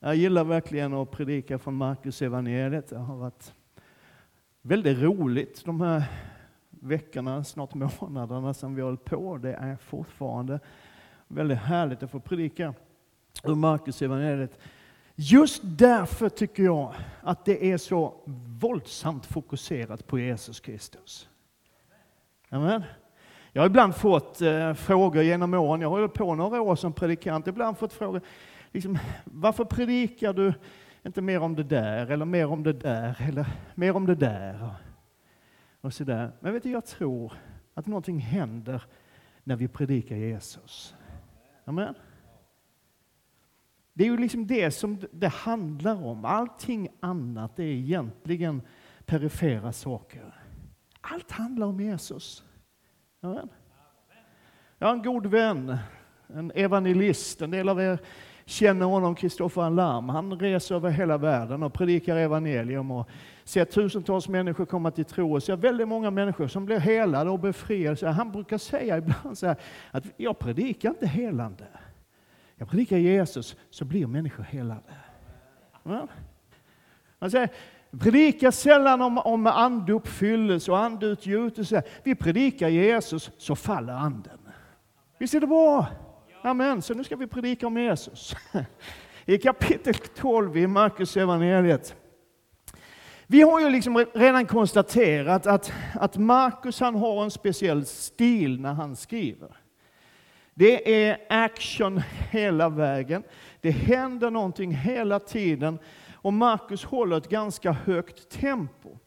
Jag gillar verkligen att predika från Markus evangeliet. Det har varit väldigt roligt de här veckorna, snart månaderna som vi har hållit på. Det är fortfarande väldigt härligt att få predika ur Markus evangeliet. Just därför tycker jag att det är så våldsamt fokuserat på Jesus Kristus. Amen. Jag har ibland fått eh, frågor genom åren, jag har hållit på några år som predikant, ibland fått frågor, liksom, varför predikar du inte mer om det där, eller mer om det där, eller mer om det där? Och, så där. Men vet du, jag tror att någonting händer när vi predikar Jesus. Amen. Det är ju liksom det som det handlar om. Allting annat är egentligen perifera saker. Allt handlar om Jesus. Amen. Jag har en god vän, en evangelist. En del av er känner honom, Kristoffer Alarm. Han reser över hela världen och predikar evangelium och ser tusentals människor komma till tro och ser väldigt många människor som blir helade och befriade. Han brukar säga ibland så här, att jag predikar inte helande. Jag predikar Jesus så blir människor helade. Ja? Han säger, predikar sällan om, om anduppfyllelse och andeutgjutelse. Vi predikar Jesus så faller anden. Visst är det bra? Amen. Så nu ska vi predika om Jesus. I kapitel 12 i Markus evangeliet. Vi har ju liksom redan konstaterat att, att Markus han har en speciell stil när han skriver. Det är action hela vägen. Det händer någonting hela tiden och Markus håller ett ganska högt tempo.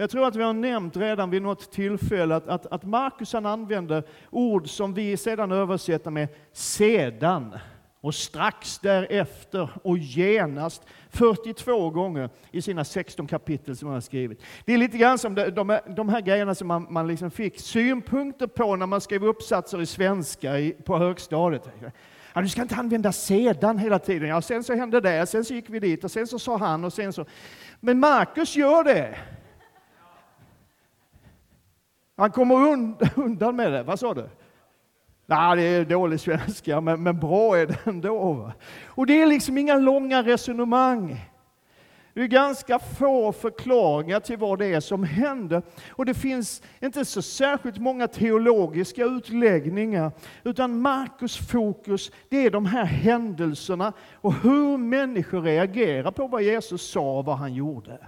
Jag tror att vi har nämnt redan vid något tillfälle att, att, att Markus använder ord som vi sedan översätter med sedan och strax därefter och genast 42 gånger i sina 16 kapitel som han har skrivit. Det är lite grann som de, de, de här grejerna som man, man liksom fick synpunkter på när man skrev uppsatser i svenska i, på högstadiet. Ja, du ska inte använda sedan hela tiden. Ja, sen så hände det, sen så gick vi dit och sen så sa han och sen så... Men Markus gör det. Han kommer undan med det. Vad sa du? Nej, det är dålig svenska, men, men bra är det ändå. Va? Och det är liksom inga långa resonemang. Det är ganska få förklaringar till vad det är som händer. Och det finns inte så särskilt många teologiska utläggningar, utan Markus fokus det är de här händelserna och hur människor reagerar på vad Jesus sa och vad han gjorde.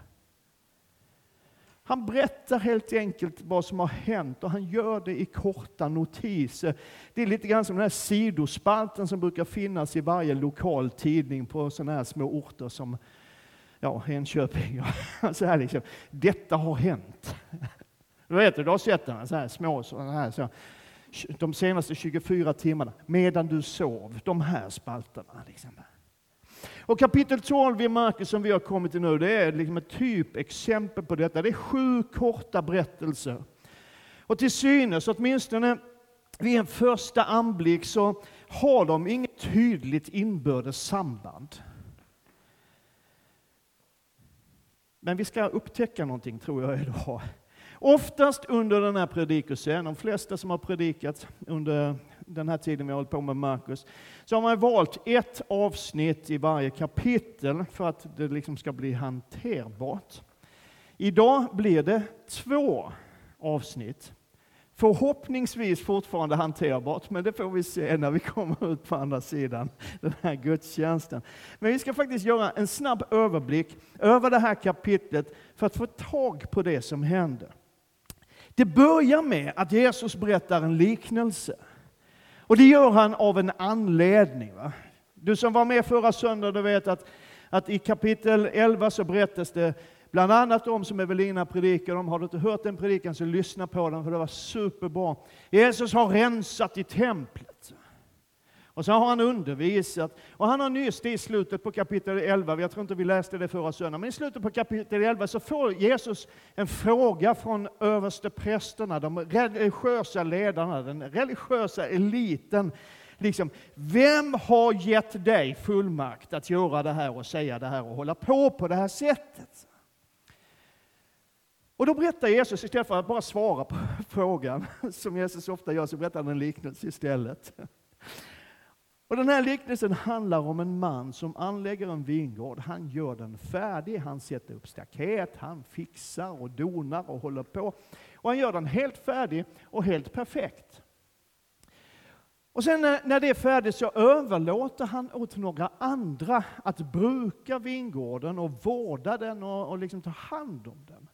Han berättar helt enkelt vad som har hänt och han gör det i korta notiser. Det är lite grann som den här sidospalten som brukar finnas i varje lokal tidning på sådana här små orter som ja, Enköping. Så här liksom. Detta har hänt. Du vet, du har sett den, så här små sådana här. Så, de senaste 24 timmarna, medan du sov. De här spalterna. Liksom. Och kapitel 12 i Markus som vi har kommit till nu, det är liksom ett typexempel på detta. Det är sju korta berättelser. Och till synes, åtminstone vid en första anblick, så har de inget tydligt inbördes samband. Men vi ska upptäcka någonting, tror jag, idag. Oftast under den här predikosen, de flesta som har predikat under den här tiden vi har hållit på med Markus, så har man valt ett avsnitt i varje kapitel för att det liksom ska bli hanterbart. Idag blir det två avsnitt. Förhoppningsvis fortfarande hanterbart, men det får vi se när vi kommer ut på andra sidan den här gudstjänsten. Men vi ska faktiskt göra en snabb överblick över det här kapitlet för att få tag på det som händer. Det börjar med att Jesus berättar en liknelse. Och det gör han av en anledning. Va? Du som var med förra söndagen, du vet att, att i kapitel 11 så berättas det bland annat om, som Evelina predikade om, har du inte hört den predikan så lyssna på den för det var superbra. Jesus har rensat i templet. Och så har han undervisat. Och han har nyss i slutet på kapitel 11, jag tror inte vi läste det förra söndagen, men i slutet på kapitel 11 så får Jesus en fråga från översteprästerna, de religiösa eh, ledarna, den religiösa eliten. Liksom, vem har gett dig fullmakt att göra det här och säga det här och hålla på på det här sättet? Och då berättar Jesus, istället för att bara svara på frågan, som Jesus ofta gör, så berättar han en liknelse istället. Och den här liknelsen handlar om en man som anlägger en vingård. Han gör den färdig, han sätter upp staket, han fixar och donar och håller på. Och han gör den helt färdig och helt perfekt. Och sen när det är färdigt så överlåter han åt några andra att bruka vingården och vårda den och, och liksom ta hand om den.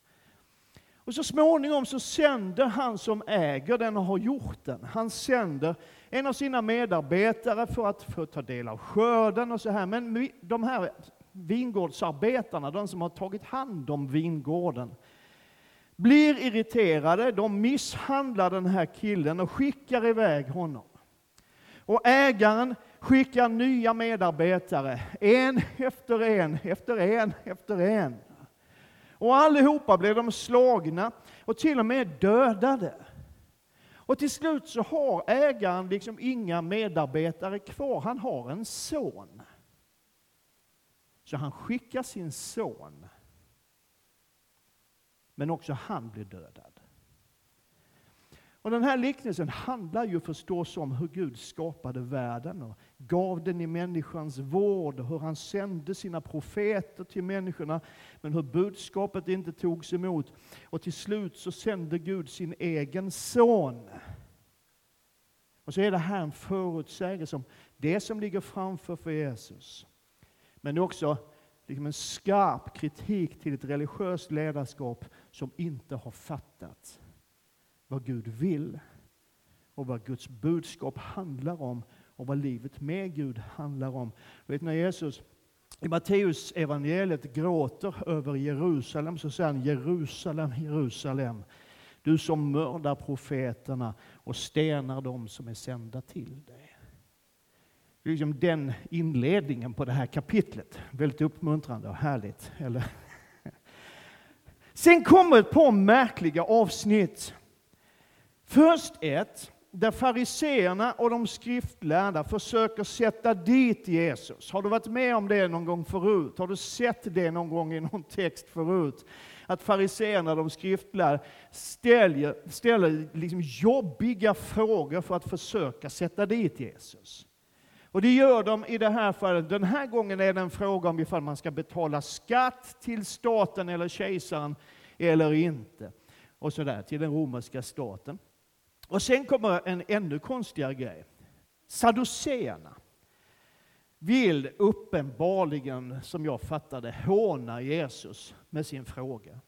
Och så småningom så sänder han som äger den och har gjort den, han sänder en av sina medarbetare för att få ta del av skörden och så här. Men de här vingårdsarbetarna, de som har tagit hand om vingården, blir irriterade, de misshandlar den här killen och skickar iväg honom. Och ägaren skickar nya medarbetare, en efter en, efter en, efter en. Och allihopa blir de slagna och till och med dödade. Och till slut så har ägaren liksom inga medarbetare kvar, han har en son. Så han skickar sin son. Men också han blir dödad. Och den här liknelsen handlar ju förstås om hur Gud skapade världen och gav den i människans vård, hur han sände sina profeter till människorna, men hur budskapet inte togs emot. Och till slut så sände Gud sin egen son. Och så är det här en förutsägelse om det som ligger framför för Jesus. Men också liksom en skarp kritik till ett religiöst ledarskap som inte har fattat vad Gud vill och vad Guds budskap handlar om och vad livet med Gud handlar om. Vet när Jesus i Matteus evangeliet gråter över Jerusalem så säger han Jerusalem, Jerusalem, du som mördar profeterna och stenar dem som är sända till dig. Det är liksom den inledningen på det här kapitlet. Väldigt uppmuntrande och härligt. Eller? Sen kommer ett par märkliga avsnitt. Först ett där fariseerna och de skriftlärda försöker sätta dit Jesus. Har du varit med om det någon gång förut? Har du sett det någon gång i någon text förut? Att fariseerna och de skriftlärda ställer, ställer liksom jobbiga frågor för att försöka sätta dit Jesus. Och det gör de i det här fallet. Den här gången är det en fråga om ifall man ska betala skatt till staten eller kejsaren eller inte. Och sådär, till den romerska staten. Och sen kommer en ännu konstigare grej. Saduséerna vill uppenbarligen, som jag fattade håna Jesus med sin fråga.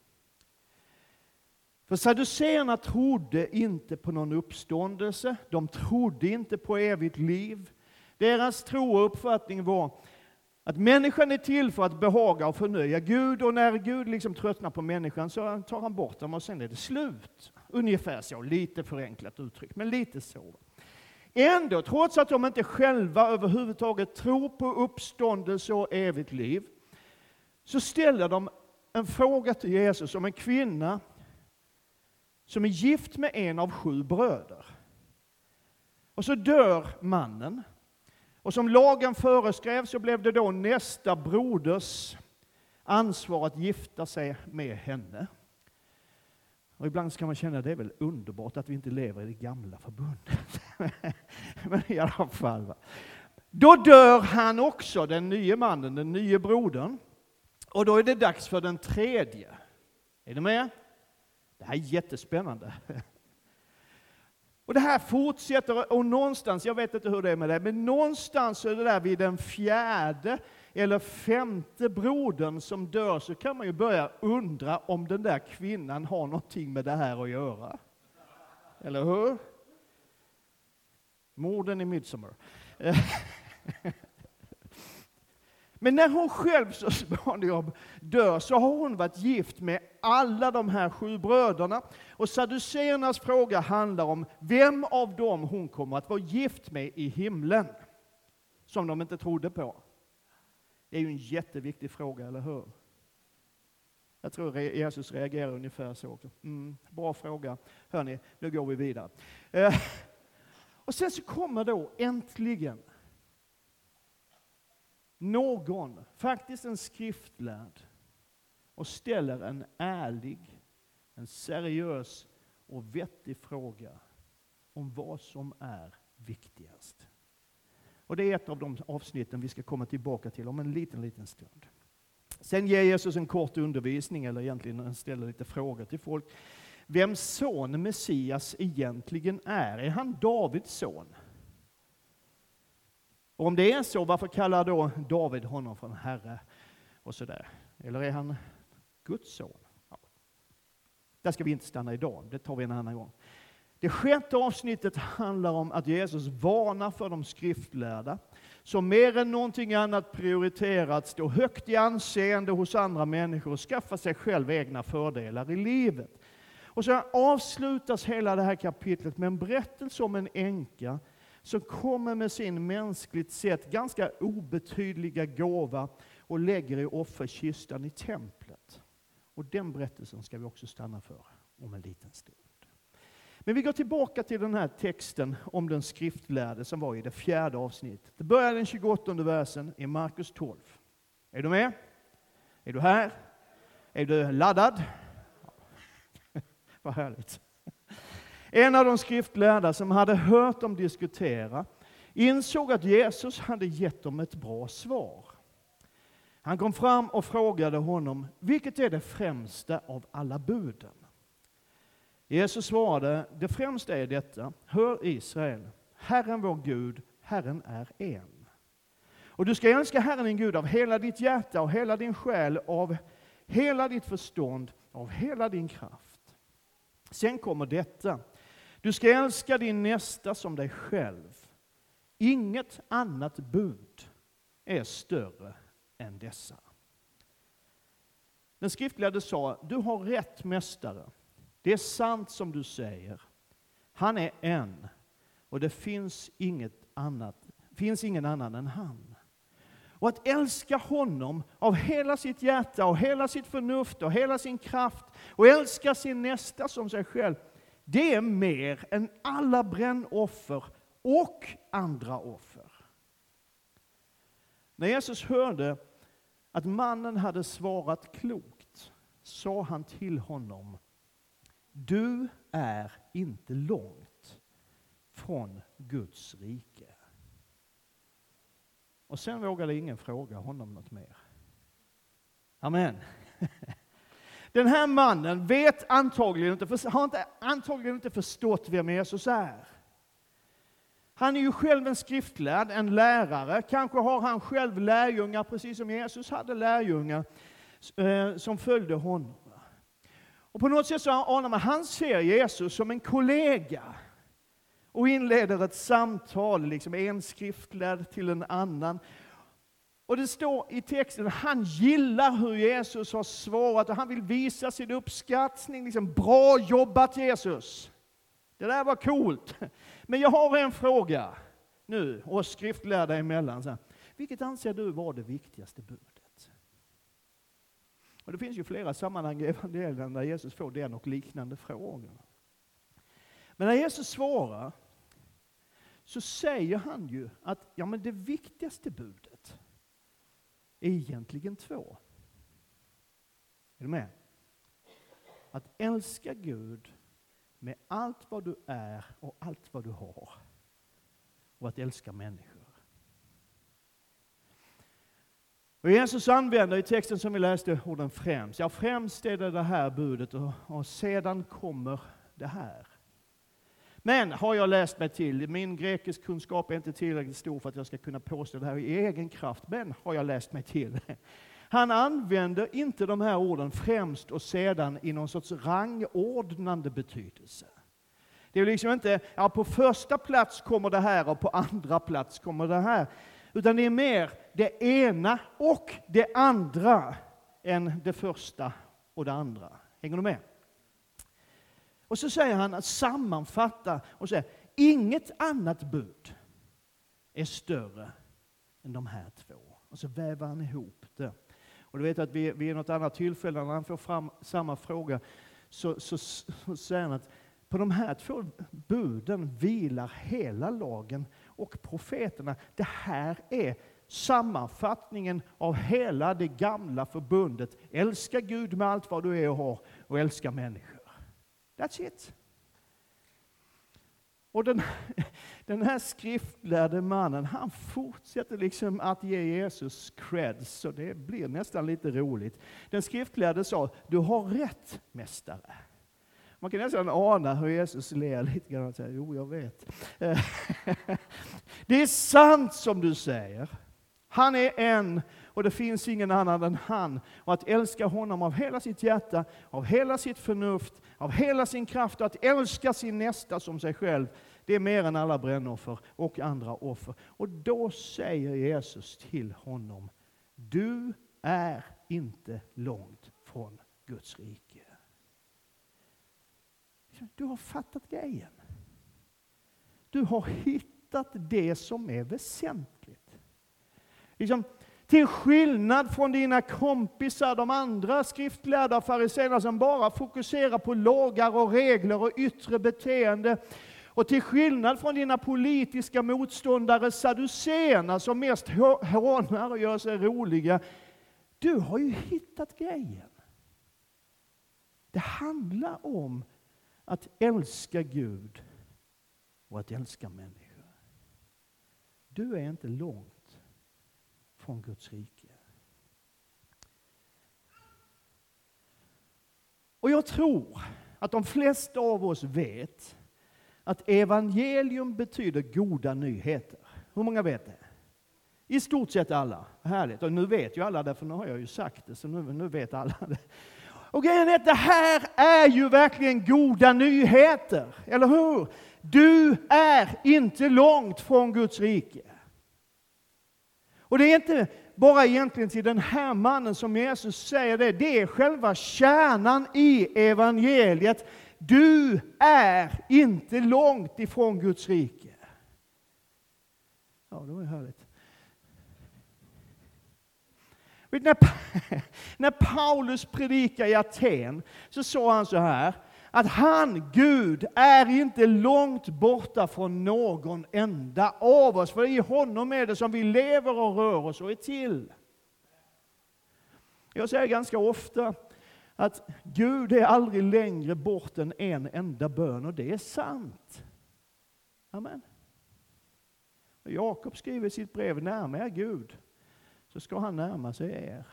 För Saduséerna trodde inte på någon uppståndelse, de trodde inte på evigt liv. Deras tro och uppfattning var att människan är till för att behaga och förnöja Gud, och när Gud liksom tröttnar på människan så tar han bort dem och sen är det slut. Ungefär så, lite förenklat uttryckt. men lite så. Ändå, trots att de inte själva överhuvudtaget tror på uppståndelse och evigt liv, så ställer de en fråga till Jesus om en kvinna som är gift med en av sju bröder. Och så dör mannen. Och som lagen föreskrev så blev det då nästa broders ansvar att gifta sig med henne. Och ibland kan man känna att det är väl underbart att vi inte lever i det gamla förbundet. Men i alla fall. Va? Då dör han också, den nya mannen, den nya brodern. Och då är det dags för den tredje. Är ni med? Det här är jättespännande. Och det här fortsätter, och någonstans, jag vet inte hur det är med det, men någonstans är det där vid den fjärde eller femte brodern som dör så kan man ju börja undra om den där kvinnan har någonting med det här att göra. Eller hur? Morden i Midsommar. Men när hon själv så småningom dör så har hon varit gift med alla de här sju bröderna. Och saduceernas fråga handlar om vem av dem hon kommer att vara gift med i himlen. Som de inte trodde på. Det är ju en jätteviktig fråga, eller hur? Jag tror Jesus reagerar ungefär så också. Mm, bra fråga. Hörni, nu går vi vidare. Eh, och sen så kommer då äntligen någon, faktiskt en skriftlärd, och ställer en ärlig, en seriös och vettig fråga om vad som är viktigast. Och det är ett av de avsnitten vi ska komma tillbaka till om en liten, liten stund. Sen ger Jesus en kort undervisning, eller egentligen ställer lite frågor till folk. Vem son Messias egentligen är. Är han Davids son? Och om det är så, varför kallar då David honom för en herre? Och sådär. Eller är han Guds son? Ja. Där ska vi inte stanna idag, det tar vi en annan gång. Det sjätte avsnittet handlar om att Jesus varnar för de skriftlärda, som mer än någonting annat prioriterar att stå högt i anseende hos andra människor och skaffa sig själv egna fördelar i livet. Och så avslutas hela det här kapitlet med en berättelse om en änka som kommer med sin mänskligt sett ganska obetydliga gåva och lägger i offerkistan i templet. Och den berättelsen ska vi också stanna för om en liten stund. Men vi går tillbaka till den här texten om den skriftlärde som var i det fjärde avsnittet. Det börjar den 28 versen i Markus 12. Är du med? Är du här? Är du laddad? Vad härligt. En av de skriftlärda som hade hört dem diskutera insåg att Jesus hade gett dem ett bra svar. Han kom fram och frågade honom, vilket är det främsta av alla buden? Jesus svarade, det främsta är detta, hör Israel, Herren vår Gud, Herren är en. Och du ska älska Herren din Gud av hela ditt hjärta, och hela din själ, av hela ditt förstånd, av hela din kraft. Sen kommer detta, du ska älska din nästa som dig själv. Inget annat bud är större än dessa. Den skriftlärde sa, du har rätt mästare. Det är sant som du säger. Han är en och det finns, inget annat, finns ingen annan än han. Och att älska honom av hela sitt hjärta och hela sitt förnuft och hela sin kraft och älska sin nästa som sig själv, det är mer än alla brännoffer och andra offer. När Jesus hörde att mannen hade svarat klokt sa han till honom du är inte långt från Guds rike. Och sen vågade ingen fråga honom något mer. Amen. Den här mannen vet antagligen inte, har inte, antagligen inte förstått vem Jesus är. Han är ju själv en skriftlärd, en lärare. Kanske har han själv lärjungar, precis som Jesus hade lärjungar, eh, som följde honom. Och på något sätt så anar man, han ser Jesus som en kollega och inleder ett samtal, liksom en skriftlärd till en annan. Och det står i texten att han gillar hur Jesus har svarat och han vill visa sin uppskattning. Liksom, Bra jobbat Jesus! Det där var coolt. Men jag har en fråga nu, oss skriftlärda emellan. Så här. Vilket anser du var det viktigaste budet? Och det finns ju flera sammanhang i evangelierna där Jesus får den och liknande frågor. Men när Jesus svarar så säger han ju att ja, men det viktigaste budet är egentligen två. Är du med? Att älska Gud med allt vad du är och allt vad du har. Och att älska människor. Och Jesus använder i texten som vi läste orden främst. Ja, främst är det det här budet och, och sedan kommer det här. Men har jag läst mig till, min grekisk kunskap är inte tillräckligt stor för att jag ska kunna påstå det här i egen kraft, men har jag läst mig till. Han använder inte de här orden främst och sedan i någon sorts rangordnande betydelse. Det är liksom inte, ja på första plats kommer det här och på andra plats kommer det här. Utan det är mer det ena och det andra än det första och det andra. Hänger du med? Och så säger han att sammanfatta och säger inget annat bud är större än de här två. Och så väver han ihop det. Och du vet att vid, vid något annat tillfälle när han får fram samma fråga så, så, så säger han att på de här två buden vilar hela lagen och profeterna. Det här är sammanfattningen av hela det gamla förbundet. Älska Gud med allt vad du är och har och älska människor. That's it. Och den, den här skriftlärde mannen, han fortsätter liksom att ge Jesus creds, så det blir nästan lite roligt. Den skriftlärde sa, du har rätt mästare. Man kan nästan ana hur Jesus ler lite grann och säger, jo jag vet. Det är sant som du säger. Han är en och det finns ingen annan än han. Och att älska honom av hela sitt hjärta, av hela sitt förnuft, av hela sin kraft och att älska sin nästa som sig själv, det är mer än alla brännoffer och andra offer. Och då säger Jesus till honom, du är inte långt från Guds rike. Du har fattat grejen. Du har hittat det som är väsentligt. Liksom, till skillnad från dina kompisar, de andra skriftlärda fariséerna som bara fokuserar på lagar och regler och yttre beteende. Och till skillnad från dina politiska motståndare saduséerna, som mest hånar och gör sig roliga. Du har ju hittat grejen. Det handlar om att älska Gud och att älska människor. Du är inte långt från Guds rike. Och jag tror att de flesta av oss vet att evangelium betyder goda nyheter. Hur många vet det? I stort sett alla. Härligt. Och nu vet ju alla det, för nu har jag ju sagt det, så nu, nu vet alla det. Och grejen är att det här är ju verkligen goda nyheter, eller hur? Du är inte långt från Guds rike. Och det är inte bara egentligen till den här mannen som Jesus säger det, det är själva kärnan i evangeliet. Du är inte långt ifrån Guds rike. Ja, det var ju härligt. När, när Paulus predikade i Aten så sa han så här, att han, Gud, är inte långt borta från någon enda av oss. För i honom är det som vi lever och rör oss och är till. Jag säger ganska ofta att Gud är aldrig längre bort än en enda bön och det är sant. Amen. Jakob skriver i sitt brev, närma er Gud så ska han närma sig er.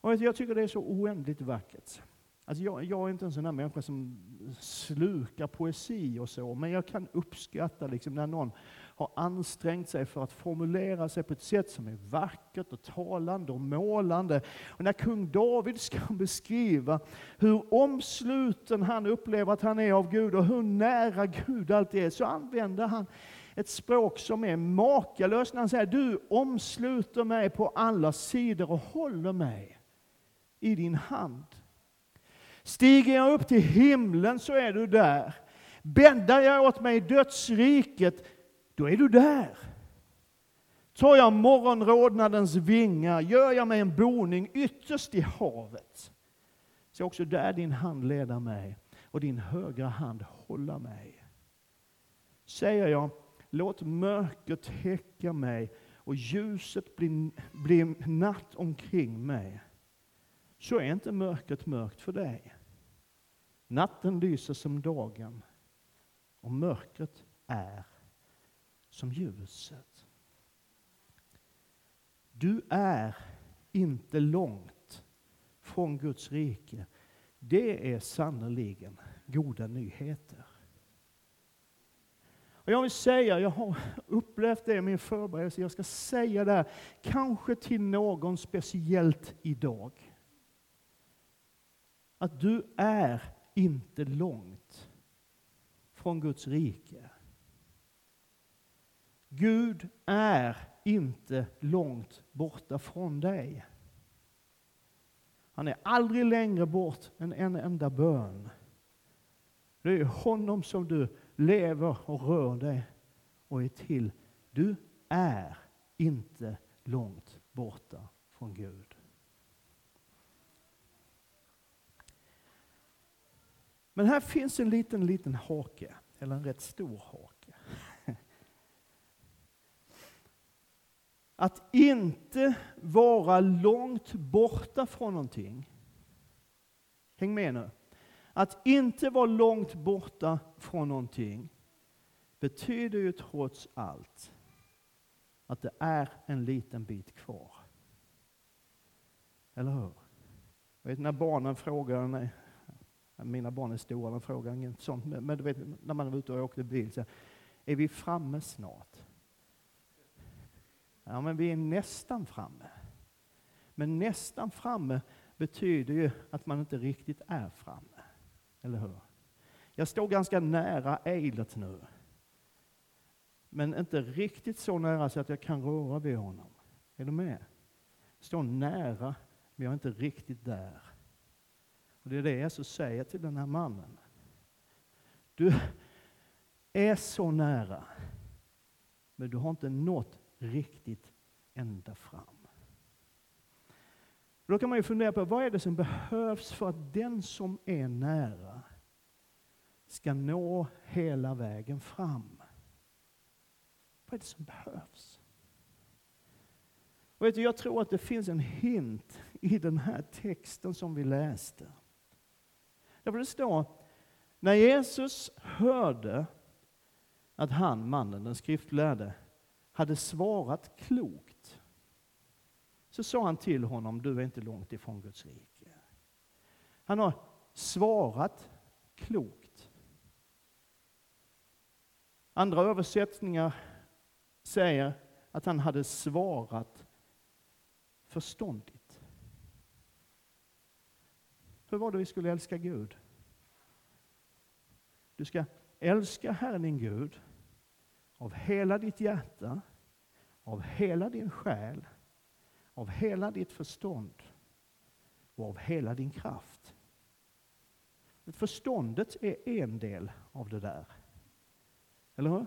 Och jag tycker det är så oändligt vackert. Alltså jag, jag, är inte en sån här människa som slukar poesi och så, men jag kan uppskatta liksom när någon har ansträngt sig för att formulera sig på ett sätt som är vackert och talande och målande. Och när kung David ska beskriva hur omsluten han upplever att han är av Gud och hur nära Gud alltid är, så använder han ett språk som är makalöst när han säger du omsluter mig på alla sidor och håller mig i din hand. Stiger jag upp till himlen så är du där. Bäddar jag åt mig i dödsriket, då är du där. Tar jag morgonrodnadens vingar, gör jag mig en boning ytterst i havet, så också där din hand leda mig och din högra hand hålla mig. Säger jag, låt mörkret täcka mig och ljuset bli, bli natt omkring mig, så är inte mörkret mörkt för dig. Natten lyser som dagen och mörkret är som ljuset. Du är inte långt från Guds rike. Det är sannerligen goda nyheter. Och jag vill säga, jag har upplevt det i min förberedelse, jag ska säga det här, kanske till någon speciellt idag. Att du är inte långt från Guds rike. Gud är inte långt borta från dig. Han är aldrig längre bort än en enda bön. Det är honom som du lever och rör dig och är till. Du är inte långt borta från Gud. Men här finns en liten, liten hake, eller en rätt stor hake. Att inte vara långt borta från någonting. Häng med nu. Att inte vara långt borta från någonting betyder ju trots allt att det är en liten bit kvar. Eller hur? Jag vet när barnen frågar, nej, mina barn är stora, de frågar inget sånt, men du vet när man är ute och åker bil, så är vi framme snart? Ja, men vi är nästan framme. Men nästan framme betyder ju att man inte riktigt är framme. Eller hur? Jag står ganska nära Eilert nu. Men inte riktigt så nära så att jag kan röra vid honom. Är du med? Jag står nära, men jag är inte riktigt där. Och Det är det Jesus säger till den här mannen. Du är så nära, men du har inte nått riktigt ända fram. Då kan man ju fundera på vad är det som behövs för att den som är nära ska nå hela vägen fram. Vad är det som behövs? Och vet du, jag tror att det finns en hint i den här texten som vi läste. Därför det står, när Jesus hörde att han, mannen, den skriftlärde, hade svarat klokt, så sa han till honom, du är inte långt ifrån Guds rike. Han har svarat klokt. Andra översättningar säger att han hade svarat förståndigt. Hur var det vi skulle älska Gud? Du ska älska Herren din Gud av hela ditt hjärta, av hela din själ, av hela ditt förstånd och av hela din kraft. Förståndet är en del av det där. Eller hur?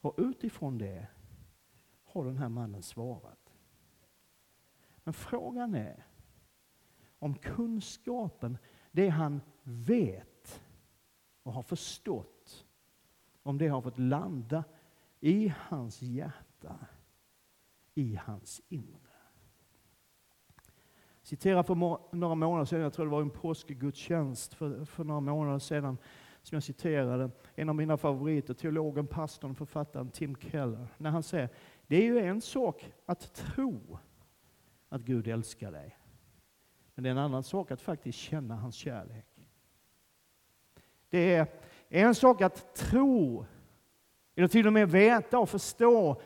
Och utifrån det har den här mannen svarat. Men frågan är om kunskapen, det han vet och har förstått, om det har fått landa i hans hjärta, i hans inre. Citera citerar för några månader sedan, jag tror det var en påskgudstjänst för, för några månader sedan, som jag citerade, en av mina favoriter, teologen, pastorn, författaren Tim Keller, när han säger, det är ju en sak att tro att Gud älskar dig, men det är en annan sak att faktiskt känna hans kärlek. Det är en sak att tro, eller till och med veta och förstå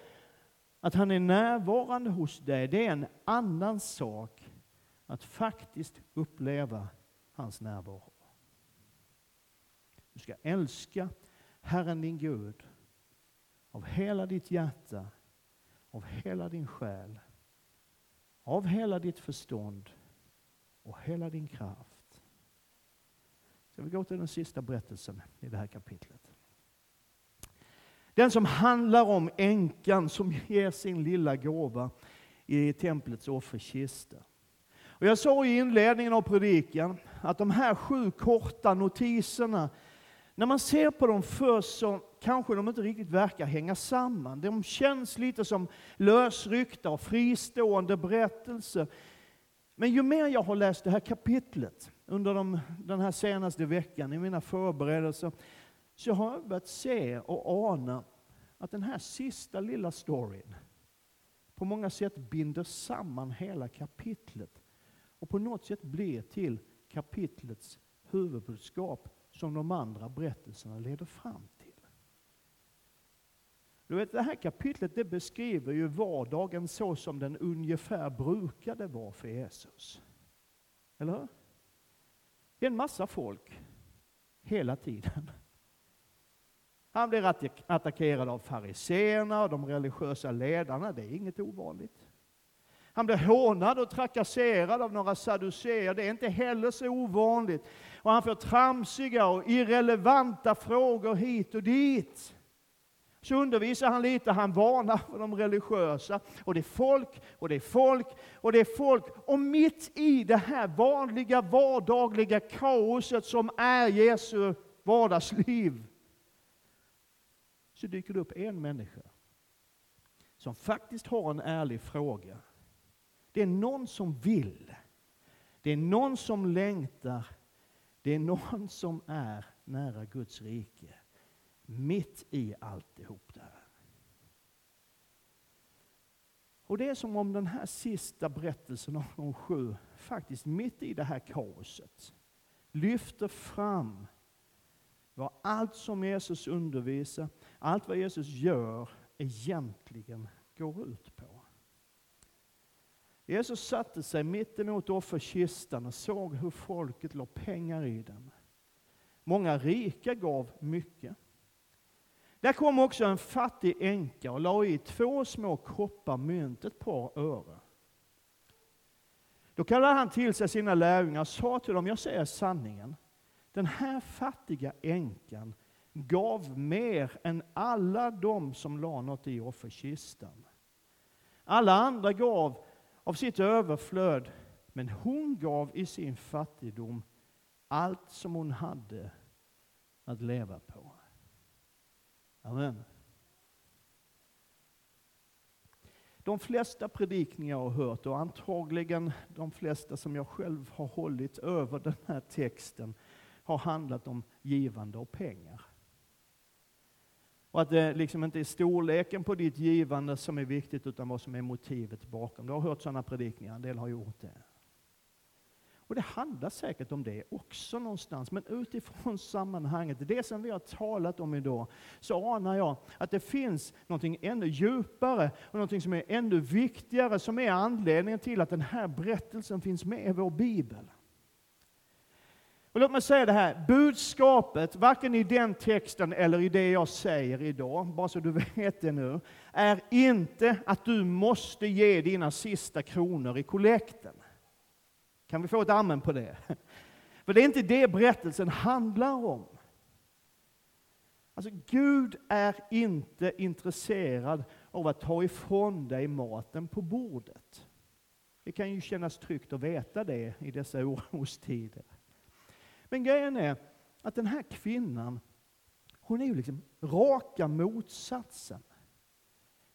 att han är närvarande hos dig. Det är en annan sak att faktiskt uppleva hans närvaro. Du ska älska Herren din Gud av hela ditt hjärta, av hela din själ, av hela ditt förstånd och hela din kraft. Ska vi gå till den sista berättelsen i det här kapitlet. Den som handlar om änkan som ger sin lilla gåva i templets offerkista. Och jag sa i inledningen av predikan att de här sju korta notiserna när man ser på dem först så kanske de inte riktigt verkar hänga samman. De känns lite som lösryckta och fristående berättelser. Men ju mer jag har läst det här kapitlet under de, den här senaste veckan i mina förberedelser, så har jag börjat se och ana att den här sista lilla storyn på många sätt binder samman hela kapitlet och på något sätt blir till kapitlets huvudbudskap som de andra berättelserna leder fram till. Du vet, det här kapitlet det beskriver ju vardagen så som den ungefär brukade vara för Jesus. Eller hur? Det är en massa folk hela tiden. Han blir attackerad av fariseerna och de religiösa ledarna. Det är inget ovanligt. Han blir hånad och trakasserad av några saduceer. Det är inte heller så ovanligt. Och han får tramsiga och irrelevanta frågor hit och dit. Så undervisar han lite, han varnar för de religiösa. Och det är folk, och det är folk, och det är folk. Och mitt i det här vanliga, vardagliga kaoset som är Jesu vardagsliv, så dyker det upp en människa som faktiskt har en ärlig fråga. Det är någon som vill. Det är någon som längtar. Det är någon som är nära Guds rike. Mitt i alltihop där. Och det är som om den här sista berättelsen om de sju, faktiskt mitt i det här kaoset, lyfter fram vad allt som Jesus undervisar, allt vad Jesus gör, egentligen går ut på. Jesus satte sig mittemot offerkistan och såg hur folket la pengar i den. Många rika gav mycket. Där kom också en fattig änka och la i två små koppar mynt, ett par öre. Då kallade han till sig sina lärjungar och sa till dem, jag säger sanningen. Den här fattiga änkan gav mer än alla de som la något i offerkistan. Alla andra gav av sitt överflöd, men hon gav i sin fattigdom allt som hon hade att leva på. Amen. De flesta predikningar jag har hört, och antagligen de flesta som jag själv har hållit över den här texten, har handlat om givande och pengar. Och att det liksom inte är storleken på ditt givande som är viktigt, utan vad som är motivet bakom. Du har hört sådana predikningar, en del har gjort det. Och det handlar säkert om det också någonstans, men utifrån sammanhanget, det som vi har talat om idag, så anar jag att det finns något ännu djupare och något som är ännu viktigare, som är anledningen till att den här berättelsen finns med i vår bibel. Och låt mig säga det här, budskapet, varken i den texten eller i det jag säger idag, bara så du vet det nu, är inte att du måste ge dina sista kronor i kollekten. Kan vi få ett amen på det? För det är inte det berättelsen handlar om. Alltså, Gud är inte intresserad av att ta ifrån dig maten på bordet. Det kan ju kännas tryggt att veta det i dessa orostider. Men grejen är att den här kvinnan, hon är ju liksom raka motsatsen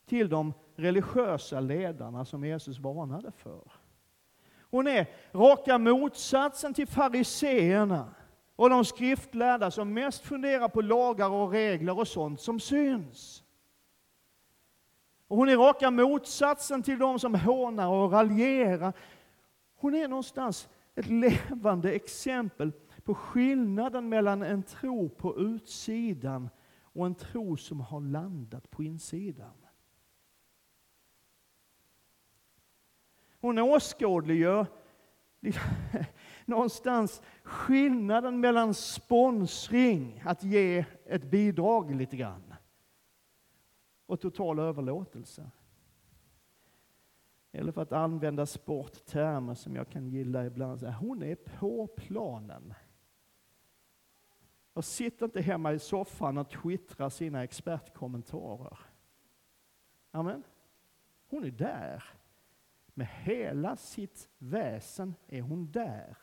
till de religiösa ledarna som Jesus varnade för. Hon är raka motsatsen till fariseerna och de skriftlärda som mest funderar på lagar och regler och sånt som syns. Och hon är raka motsatsen till de som hånar och raljerar. Hon är någonstans ett levande exempel på skillnaden mellan en tro på utsidan och en tro som har landat på insidan. Hon åskådliggör någonstans skillnaden mellan sponsring, att ge ett bidrag lite grann, och total överlåtelse. Eller för att använda sporttermer som jag kan gilla ibland, hon är på planen. Och sitter inte hemma i soffan och twittrar sina expertkommentarer. Amen. Hon är där. Med hela sitt väsen är hon där.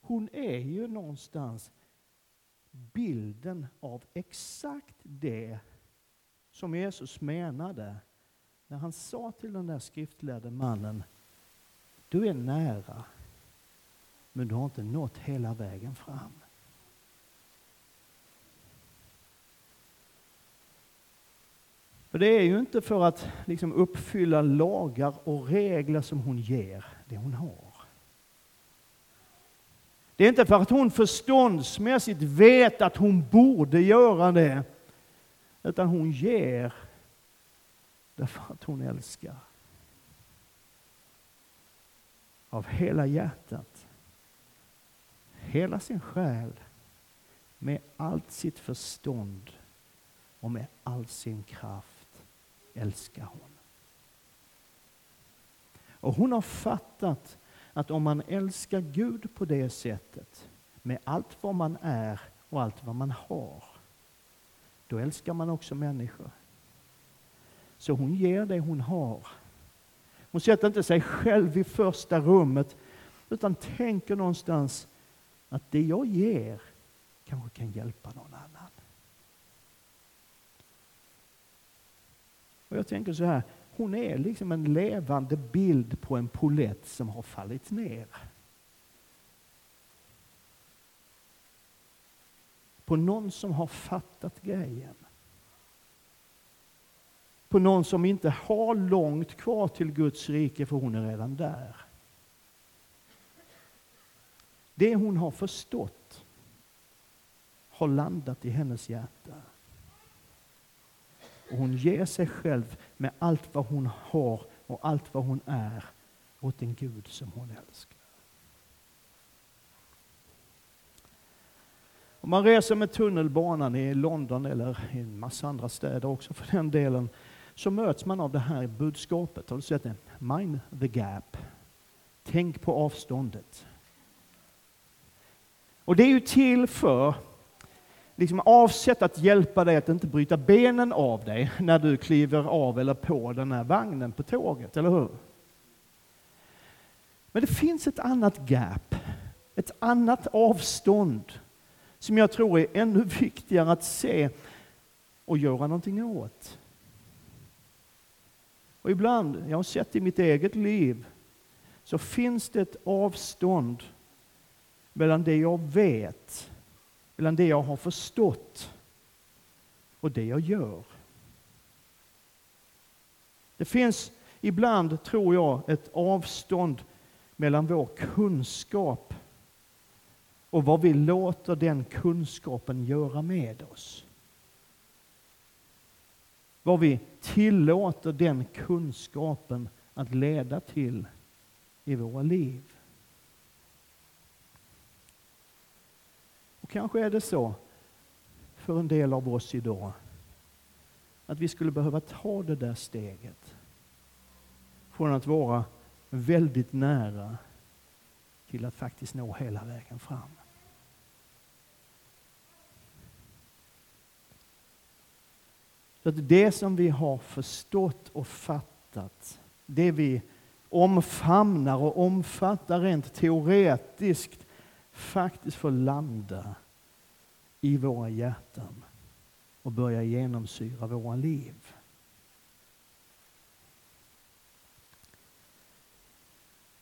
Hon är ju någonstans bilden av exakt det som Jesus menade när han sa till den där skriftlärde mannen, du är nära, men du har inte nått hela vägen fram. För det är ju inte för att liksom uppfylla lagar och regler som hon ger det hon har. Det är inte för att hon förståndsmässigt vet att hon borde göra det, utan hon ger därför att hon älskar. Av hela hjärtat, hela sin själ, med allt sitt förstånd och med all sin kraft älskar hon. Och hon har fattat att om man älskar Gud på det sättet, med allt vad man är och allt vad man har, då älskar man också människor. Så hon ger det hon har. Hon sätter inte sig själv i första rummet, utan tänker någonstans att det jag ger kanske kan hjälpa någon annan. Och jag tänker så här, hon är liksom en levande bild på en polett som har fallit ner. På någon som har fattat grejen. På någon som inte har långt kvar till Guds rike för hon är redan där. Det hon har förstått har landat i hennes hjärta. Och hon ger sig själv med allt vad hon har och allt vad hon är åt en Gud som hon älskar. Om man reser med tunnelbanan i London eller i en massa andra städer också för den delen, så möts man av det här budskapet. Har du sett det? Mind the gap. Tänk på avståndet. Och det är ju till för, liksom avsett att hjälpa dig att inte bryta benen av dig när du kliver av eller på den här vagnen på tåget, eller hur? Men det finns ett annat gap, ett annat avstånd som jag tror är ännu viktigare att se och göra någonting åt. Och ibland, jag har sett i mitt eget liv, så finns det ett avstånd mellan det jag vet, mellan det jag har förstått och det jag gör. Det finns ibland, tror jag, ett avstånd mellan vår kunskap och vad vi låter den kunskapen göra med oss. Vad vi tillåter den kunskapen att leda till i våra liv. Och kanske är det så för en del av oss idag att vi skulle behöva ta det där steget från att vara väldigt nära till att faktiskt nå hela vägen fram. Så att det som vi har förstått och fattat, det vi omfamnar och omfattar rent teoretiskt, faktiskt får landa i våra hjärtan och börja genomsyra våra liv.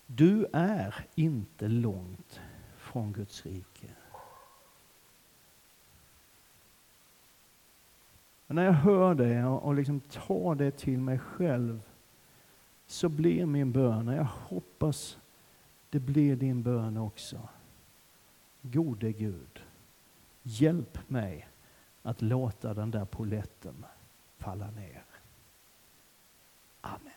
Du är inte långt från Guds rike. Och när jag hör det och liksom tar det till mig själv så blir min bön, och jag hoppas det blir din bön också. Gode Gud, hjälp mig att låta den där poletten falla ner. Amen.